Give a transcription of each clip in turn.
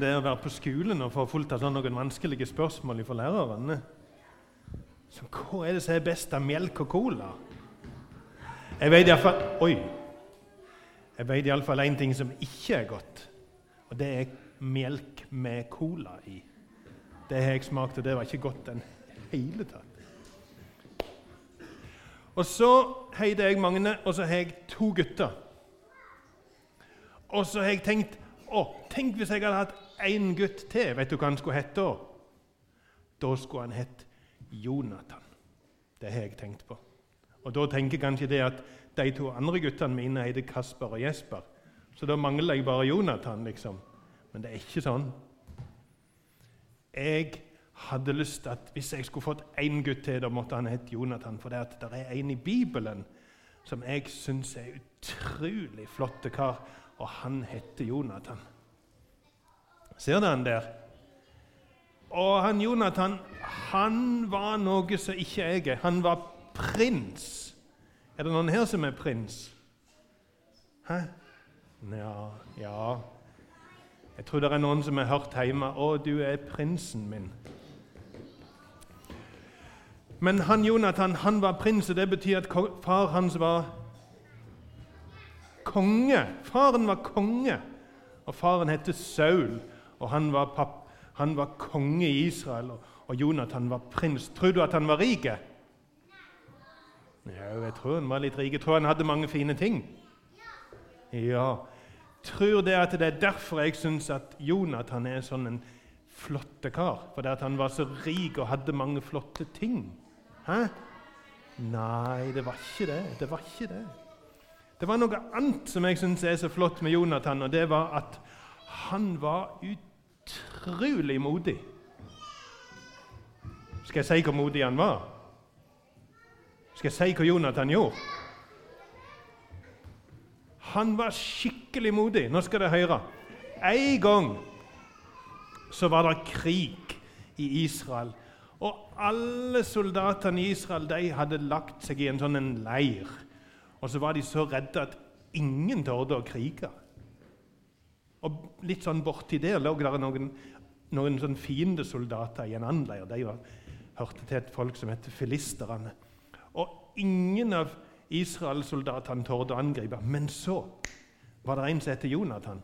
det er å være på skolen og få fullt av noen vanskelige spørsmål fra lærerne. Så hva er det som er best av melk og cola? Jeg vet iallfall Oi! Jeg vet iallfall én ting som ikke er godt, og det er melk med cola i. Det har jeg smakt, og det var ikke godt i hele tatt. Og så heter jeg Magne, og så har jeg to gutter. Og så har jeg tenkt å, tenk hvis jeg hadde hatt én gutt til. Vet du hva han skulle hete da? Da skulle han hett Jonathan. Det har jeg tenkt på. Og Da tenker kanskje det at de to andre guttene mine heter Kasper og Jesper. Så da mangler jeg bare Jonathan, liksom. Men det er ikke sånn. Jeg hadde lyst til at hvis jeg skulle fått én gutt til, da måtte han hett Jonathan. For det, at det er en i Bibelen som jeg syns er utrolig flott kar, og han heter Jonathan. Ser dere han der? Og han Jonathan han var noe som ikke jeg er. Han var prins. Er det noen her som er prins? Hæ? Ja, ja Jeg tror det er noen som har hørt hjemme 'Å, du er prinsen min'. Men han Jonathan han var prins, og det betyr at far hans var konge. Faren var konge, og faren het Saul og han var, papp, han var konge i Israel, og Jonathan var prins. Tror du at han var rik? Ja, jeg tror han var litt rik. Jeg tror han hadde mange fine ting. Ja. Tror det at det er derfor jeg syns at Jonathan er sånn en flotte kar? Fordi at han var så rik og hadde mange flotte ting? Hæ? Nei, det var ikke det. Det var ikke det. Det var noe annet som jeg syns er så flott med Jonathan, og det var at han var ut utrolig modig. Skal jeg si hvor modig han var? Skal jeg si hva Jonathan gjorde? Han var skikkelig modig. Nå skal dere høre. En gang så var det krig i Israel. Og alle soldatene i Israel de hadde lagt seg i en sånn en leir. Og så var de så redde at ingen torde å krige. Og litt sånn borti der lå det noen, noen sånn fiendesoldater i en annen leir. De var, hørte til et folk som het filisterne. Og ingen av Israel-soldatene torde å angripe. Men så var det en som het Jonathan.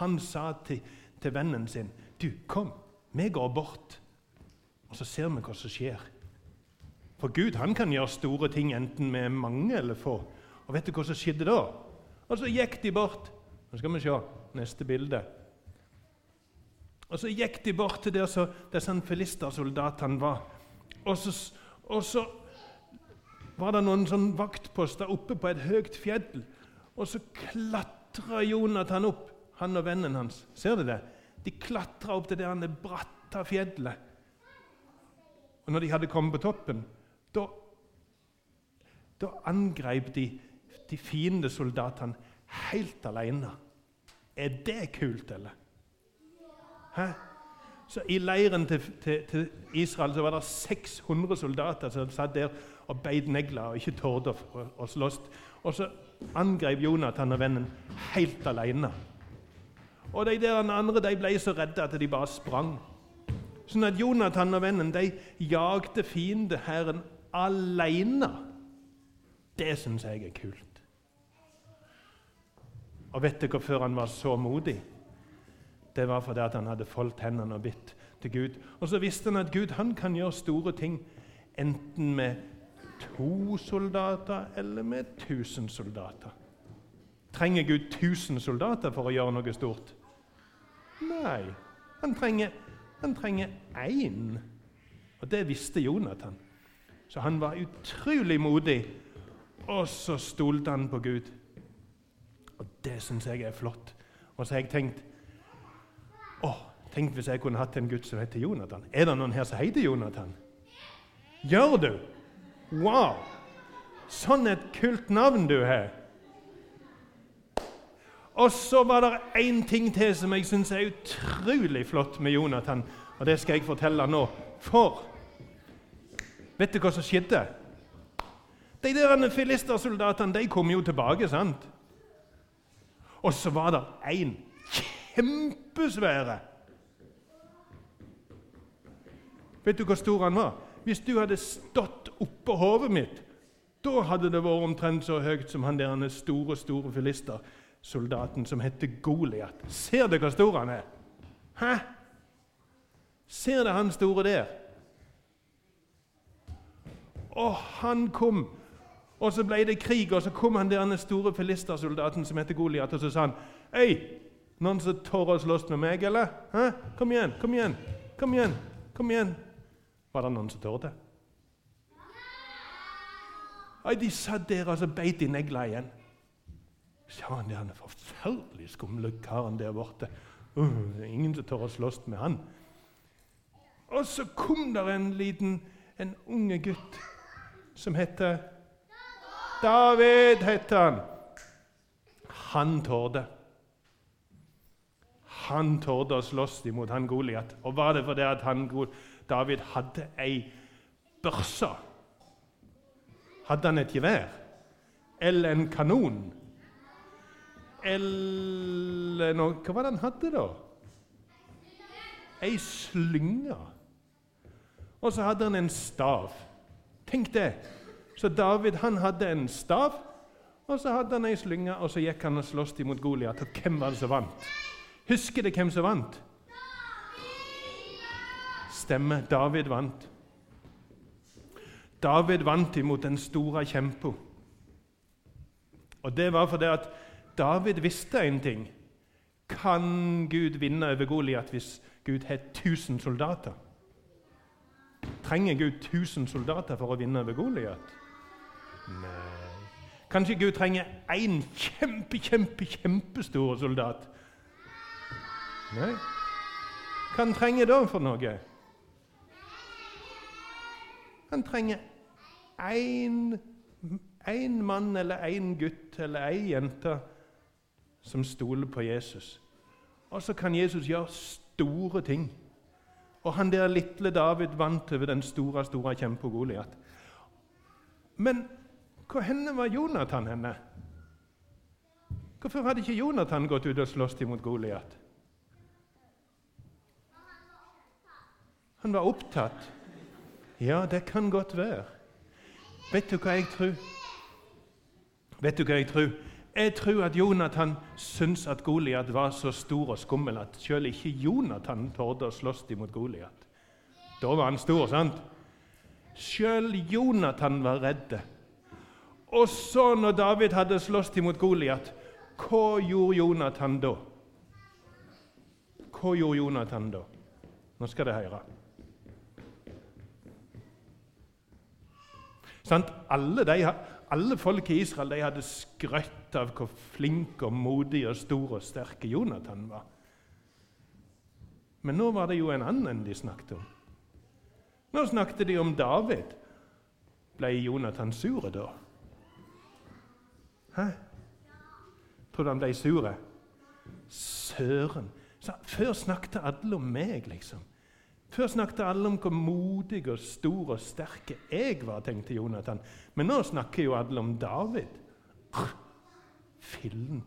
Han sa til, til vennen sin Du, kom, vi går bort, og så ser vi hva som skjer. For Gud han kan gjøre store ting enten med mange eller få. Og vet du hva som skjedde da? Og så gikk de bort. Nå skal vi se. Neste bilde. Og Så gikk de bort til der så disse filistersoldatene var. Og så, og så var det noen sånn vaktposter oppe på et høyt fjell. Og så klatra Jonathan opp, han og vennen hans. Ser du det? De klatra opp til det han bratte fjellet. Og når de hadde kommet på toppen, da, da angrep de de fiende soldatene helt alene. Er det kult, eller? Hæ? Så I leiren til, til, til, Israel så var det 600 soldater som satt der og beit negler og ikke torde å, å slåss. Og så angrep Jonathan og vennen helt alene. Og de der andre de ble så redde at de bare sprang. Sånn at Jonathan og vennen de jagde fiendehæren alene. Det syns jeg er kult. Og vet dere hvorfor han var så modig? Det var fordi han hadde foldt hendene og bitt til Gud. Og så visste han at Gud han kan gjøre store ting enten med to soldater eller med tusen soldater. Trenger Gud tusen soldater for å gjøre noe stort? Nei, han trenger, han trenger én. Og det visste Jonathan. Så han var utrolig modig, og så stolte han på Gud. Det syns jeg er flott. Og så har jeg tenkt å, Tenk hvis jeg kunne hatt en gutt som heter Jonathan. Er det noen her som heter Jonathan? Gjør du? Wow! Sånn et kult navn du har. Og så var det én ting til som jeg syns er utrolig flott med Jonathan. Og det skal jeg fortelle nå. For vet du hva som skjedde? De der filistersoldatene de kom jo tilbake. sant? Og så var det én kjempesvære. Vet du hvor stor han var? Hvis du hadde stått oppå hodet mitt, da hadde det vært omtrent så høyt som han der store, store filister, soldaten som heter Goliat. Ser du hvor stor han er? Hæ? Ser du han store der? Og han kom og så ble det krig, og så kom han der den store filistersoldaten som heter Goliat, og så sa han Hei, noen som tør å slåss med meg, eller? Hæ? Kom igjen, kom igjen, kom igjen, kom igjen. Var det noen som torde? Nei, De satt der og så beit i negla igjen. Sa han der forferdelig skumle karen der borte. Uh, ingen som tør å slåss med han. Og så kom der en liten, en unge gutt som heter David. het Han Han torde. Han torde å slåss imot han Goliat. Og var det fordi at han, David hadde ei børse? Hadde han et gevær? Eller en kanon? Eller noe Hva var det han hadde, da? Ei slynge. Og så hadde han en stav. Tenk det! Så David han hadde en stav, og så hadde han ei slynge, og så gikk han og sloss imot Goliat. Hvem var det som vant? Husker du hvem som vant? Stemme. David vant. David vant imot den store kjempa. Og det var fordi at David visste en ting. Kan Gud vinne over Goliat hvis Gud har 1000 soldater? Trenger Gud 1000 soldater for å vinne over Goliat? Nei. Kanskje Gud trenger én kjempe, kjempe, kjempestor soldat? Nei. Hva han trenger da for noe? Han trenger én mann eller én gutt eller ei jente som stoler på Jesus. Og så kan Jesus gjøre store ting. Og han der lille David vant over den store store kjempen Goliat. Men hvor henne var Jonathan henne? Hvorfor hadde ikke Jonathan gått ut og slåss imot Goliat? Han var opptatt. Ja, det kan godt være. Vet du hva jeg tror? Vet du hva jeg tror? Jeg tror at Jonathan syntes at Goliat var så stor og skummel at selv ikke Jonathan torde å slåss imot Goliat. Da var han stor, sant? Selv Jonathan var redde. Og så, når David hadde slåss imot Goliat, hva gjorde Jonathan da? Hva gjorde Jonathan da? Nå skal dere høre. Sant? Alle de alle folk i Israel de hadde skrøtt av hvor flink og modig og stor og sterk Jonathan var. Men nå var det jo en annen de snakket om. Nå snakket de om David. Ble Jonathan sur da? Hæ? Tror du han ble sur? Søren! Før snakket alle om meg, liksom. Før snakket alle om hvor modig og stor og sterk jeg var, tenkte Jonathan. Men nå snakker jo alle om David. Fillen,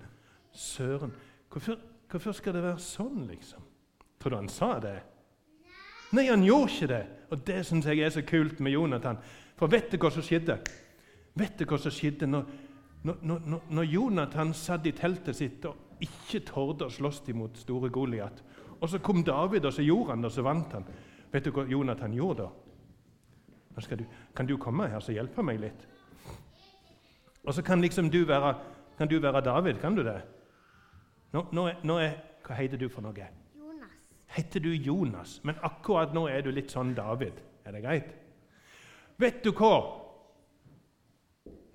søren. Hvorfor, hvorfor, skal det være sånn, liksom? Tror du han sa det? Nei, han gjorde ikke det. Og det syns jeg er så kult med Jonathan. For vet du hva som skjedde? Vet du hva som skjedde når, når, når, når Jonathan satt i teltet sitt og ikke torde å slåss imot store Goliat? Og så kom David, og så gjorde han det, og så vant han. Vet du hva Jonathan gjorde da? Du, kan du komme her og hjelpe meg litt? Og så kan liksom du være, kan du være David, kan du det? Nå, nå, er, nå er, hva heter du for noe? Jonas. Heter du Jonas? Men akkurat nå er du litt sånn David. Er det greit? Vet du hva?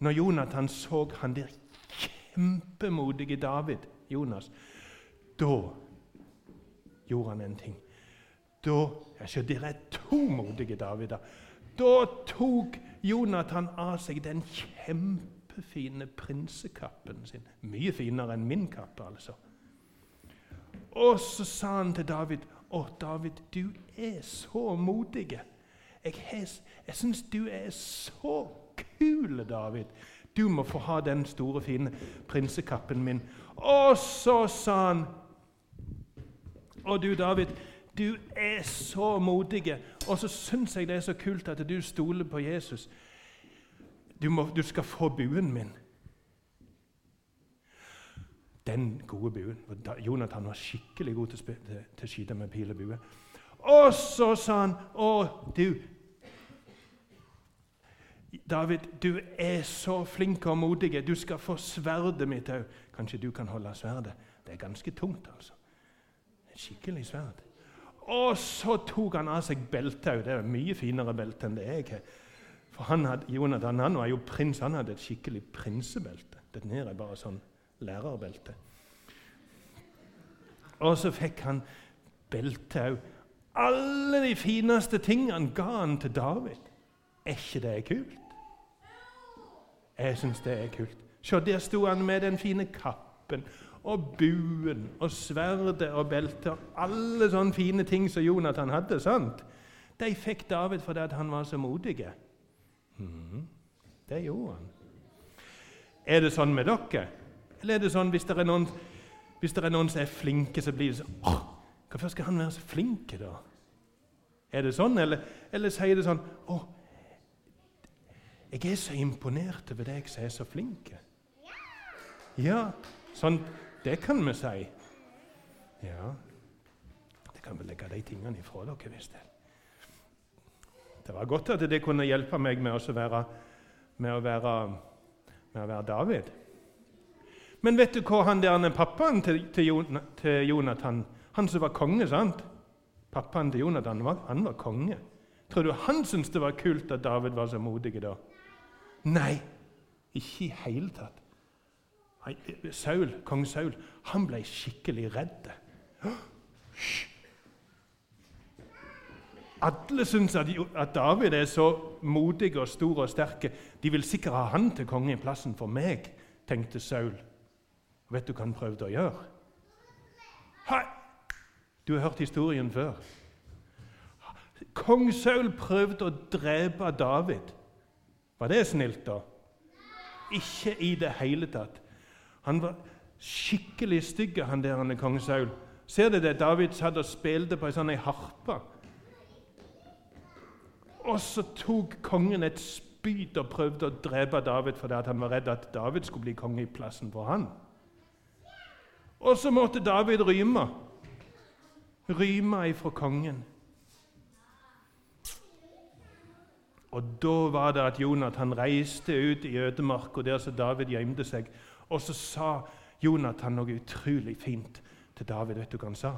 Når Jonathan så han der kjempemodige David, Jonas, da gjorde han en ting. Da altså, Det er to modige Davider. Da tok Jonathan av seg den kjempefine prinsekappen sin. Mye finere enn min kappe, altså. Og så sa han til David, 'Å, David, du er så modig.' 'Jeg, jeg syns du er så kul, David.' 'Du må få ha den store, fine prinsekappen min.' Og så sa han og du, David, du er så modig, og så syns jeg det er så kult at du stoler på Jesus. Du, må, du skal få buen min. Den gode buen. Jonathan var skikkelig god til, til å skyte med pil og bue. Og så sa han Å, du David, du er så flink og modig. Du skal få sverdet mitt òg. Kanskje du kan holde sverdet? Det er ganske tungt, altså. Et skikkelig sverd. Og så tok han av seg beltet òg. Det er mye finere belte enn det jeg har. For han hadde, Jonathan han var jo prins. Han hadde et skikkelig prinsebelte. Dette nede er bare sånn lærerbelte. Og så fikk han belte òg. Alle de fineste tingene ga han til David. Er ikke det kult? Jeg syns det er kult. Se, der sto han med den fine kappen og buen og sverdet og beltet og alle sånne fine ting som Jonathan hadde. sant? De fikk David fordi han var så modig. Mm, det gjorde han. Er det sånn med dere? Eller er det sånn hvis det er noen, hvis det er noen som er flinke, så blir det sånn Åh, Hvorfor skal han være så flink, da? Er det sånn, eller, eller sier det sånn Å, jeg er så imponert over deg som er så flink. Ja, sånn det kan vi si. Ja, det kan vi legge de tingene ifra dere, hvis det Det var godt at det kunne hjelpe meg med å være, med å være, med å være David. Men vet du hva han der pappaen til, til, Jonathan Han som var konge, sant? Pappaen til Jonathan han var konge. Tror du han syntes det var kult at David var så modig da? Nei, ikke i hele tatt. Saul, Kong Saul han ble skikkelig redd. Alle syns at, David er så modig og stor og sterk. De vil sikkert ha han til konge i plassen for meg, tenkte Saul. Vet du hva han prøvde å gjøre? Hei! Du har hørt historien før. Kong Saul prøvde å drepe David. Var det snilt, da? Ikke i det hele tatt. Han var skikkelig stygg, han der han er kong Saul. Ser du det? David satt og spilte på ei sånn harpe. Og så tok kongen et spyd og prøvde å drepe David fordi han var redd at David skulle bli konge i plassen for han. Og så måtte David ryme. Ryme ifra kongen. Og Da var det at Jonathan reiste ut i ødemarka der som David gjemte seg. Og så sa Jonathan noe utrolig fint til David. Vet du hva han sa?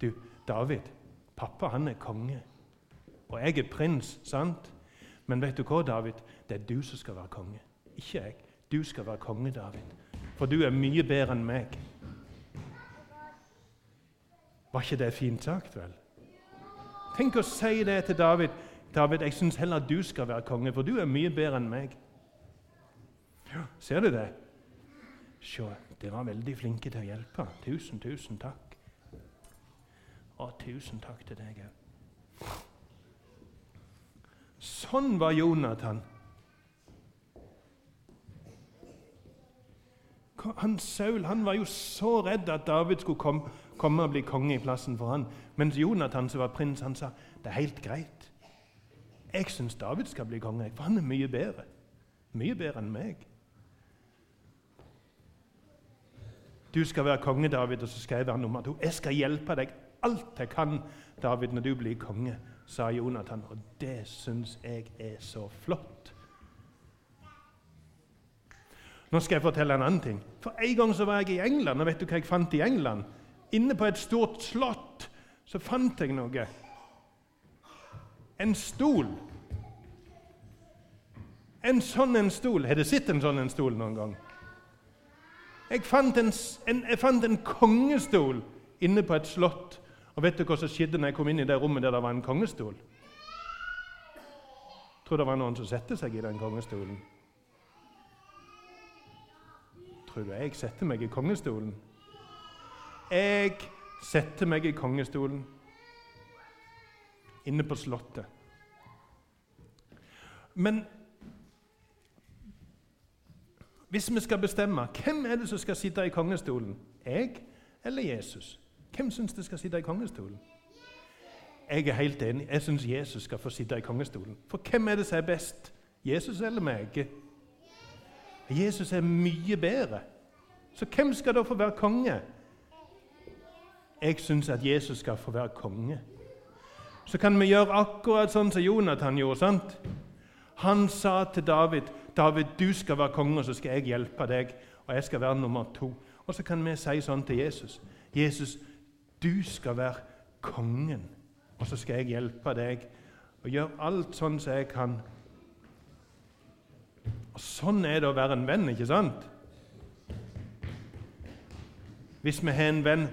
Du, David, pappa han er konge, og jeg er prins, sant? Men vet du hva, David? Det er du som skal være konge, ikke jeg. Du skal være konge, David, for du er mye bedre enn meg. Var ikke det fint sagt, vel? Tenk å si det til David. David, jeg syns heller at du skal være konge, for du er mye bedre enn meg. Ja, Ser du det? Se, dere var veldig flinke til å hjelpe. Tusen, tusen takk. Og tusen takk til deg òg. Sånn var Jonathan. Han, Saul han var jo så redd at David skulle komme, komme og bli konge i plassen for han. Mens Jonathan, som var prins, han sa det er helt greit. Jeg syns David skal bli konge, for han er mye bedre. Mye bedre enn meg. Du skal være konge, David, og så skal jeg være nummer to. Jeg skal hjelpe deg alt jeg kan, David, når du blir konge, sa Jonathan. Og det syns jeg er så flott. Nå skal jeg fortelle en annen ting. For En gang så var jeg i England, og vet du hva jeg fant i England? Inne på et stort slott så fant jeg noe. En stol. En sånn en stol. Har du sett en sånn en stol noen gang? Jeg fant en, en, jeg fant en kongestol inne på et slott. Og vet du hva som skjedde når jeg kom inn i det rommet der det var en kongestol? Tror det var noen som satte seg i den kongestolen? Tror du jeg setter meg i kongestolen? Jeg setter meg i kongestolen inne på Slottet. Men hvis vi skal bestemme hvem er det som skal sitte i kongestolen, jeg eller Jesus? Hvem syns det skal sitte i kongestolen? Jeg er helt enig. Jeg syns Jesus skal få sitte i kongestolen. For hvem er det som er best? Jesus eller meg? Jesus er mye bedre. Så hvem skal da få være konge? Jeg syns at Jesus skal få være konge. Så kan vi gjøre akkurat sånn som Jonathan gjorde. sant? Han sa til David, 'David, du skal være konge, så skal jeg hjelpe deg.' 'Og jeg skal være nummer to.' Og så kan vi si sånn til Jesus. 'Jesus, du skal være kongen, og så skal jeg hjelpe deg.' Og gjøre alt sånn som jeg kan. Og Sånn er det å være en venn, ikke sant? Hvis vi har en venn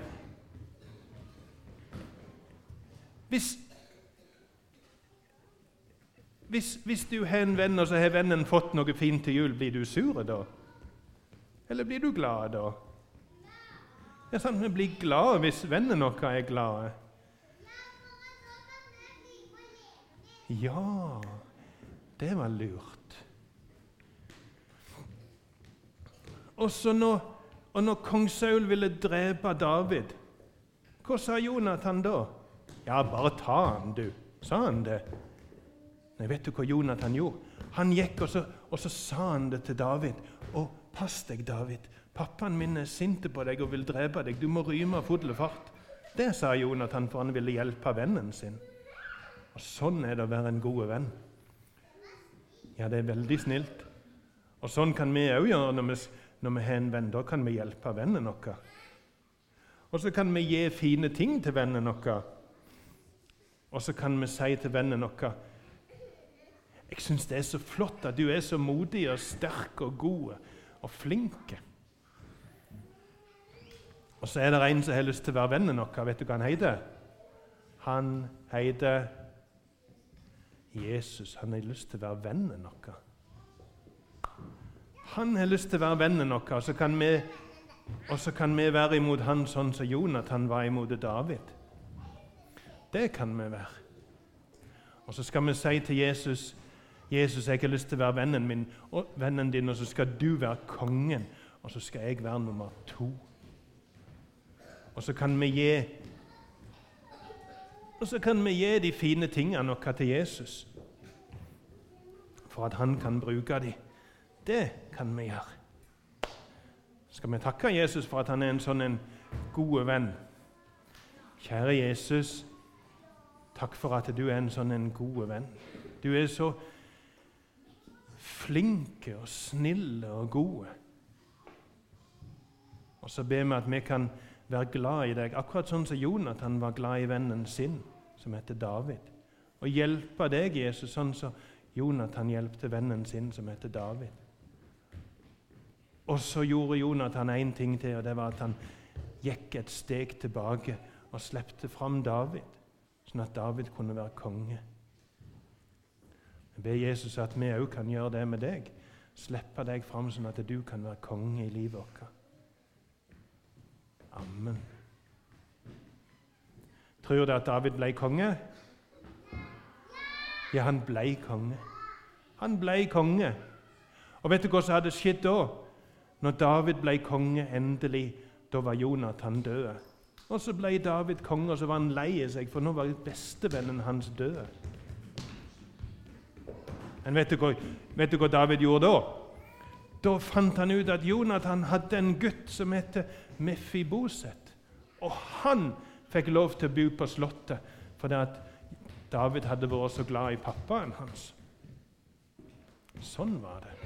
Hvis, hvis, hvis du har en venn, og så har vennen fått noe fint til jul, blir du sur da? Eller blir du glad da? Det er sant, Vi blir glade hvis vennen vår er glad. Ja, det var lurt. Og når, og når kong Saul ville drepe David, hva sa Jonathan da? Ja, bare ta han, du. Sa han det? Nei, vet du hva Jonathan gjorde? Han gikk, og så, og så sa han det til David. Å, pass deg, David. Pappaen min er sint på deg og vil drepe deg. Du må ryme av full fart. Det sa Jonathan, for han ville hjelpe vennen sin. Og Sånn er det å være en god venn. Ja, det er veldig snilt. Og sånn kan vi òg gjøre når vi, når vi har en venn. Da kan vi hjelpe vennen vår. Og så kan vi gi fine ting til vennen vår. Og så kan vi si til vennen vår Jeg syns det er så flott at du er så modig og sterk og god og flink. Og så er det en som har lyst til å være vennen vår. Vet du hva han heter? Han heter Jesus. Han har lyst til å være vennen vår. Han har lyst til å være vennen vår, og så kan vi, være imot han sånn som Jonathan var imot David. Det kan vi være. Og så skal vi si til Jesus Jesus, jeg har lyst til å være vennen min og vennen din, og så skal du være kongen, og så skal jeg være nummer to. Og så kan vi gi og så kan vi gi de fine tingene våre til Jesus for at han kan bruke dem. Det kan vi gjøre. Skal vi takke Jesus for at han er en sånn en god venn? Kjære Jesus, takk for at du er en sånn en god venn. Du er så flinke og snille og gode. Og så ber vi at vi kan være glad i deg, akkurat sånn som Jonathan var glad i vennen sin, som heter David. Og hjelpe deg, Jesus, sånn som Jonathan hjelpte vennen sin, som heter David. Og så gjorde Jonathan én ting til, og det var at han gikk et steg tilbake og slepte fram David, sånn at David kunne være konge. Jeg ber Jesus at vi òg kan gjøre det med deg. Slippe deg fram sånn at du kan være konge i livet vårt. Amen. Tror du at David ble konge? Ja, han ble konge. Han ble konge. Og vet du hva som hadde skjedd da? Når David ble konge endelig, da var Jonathan død. Og så ble David konge, og så var han lei seg, for nå var bestevennen hans død. Men vet du, hva, vet du hva David gjorde da? Da fant han ut at Jonathan hadde en gutt som heter Mefiboset. Og han fikk lov til å bo på slottet fordi at David hadde vært så glad i pappaen hans. Sånn var det.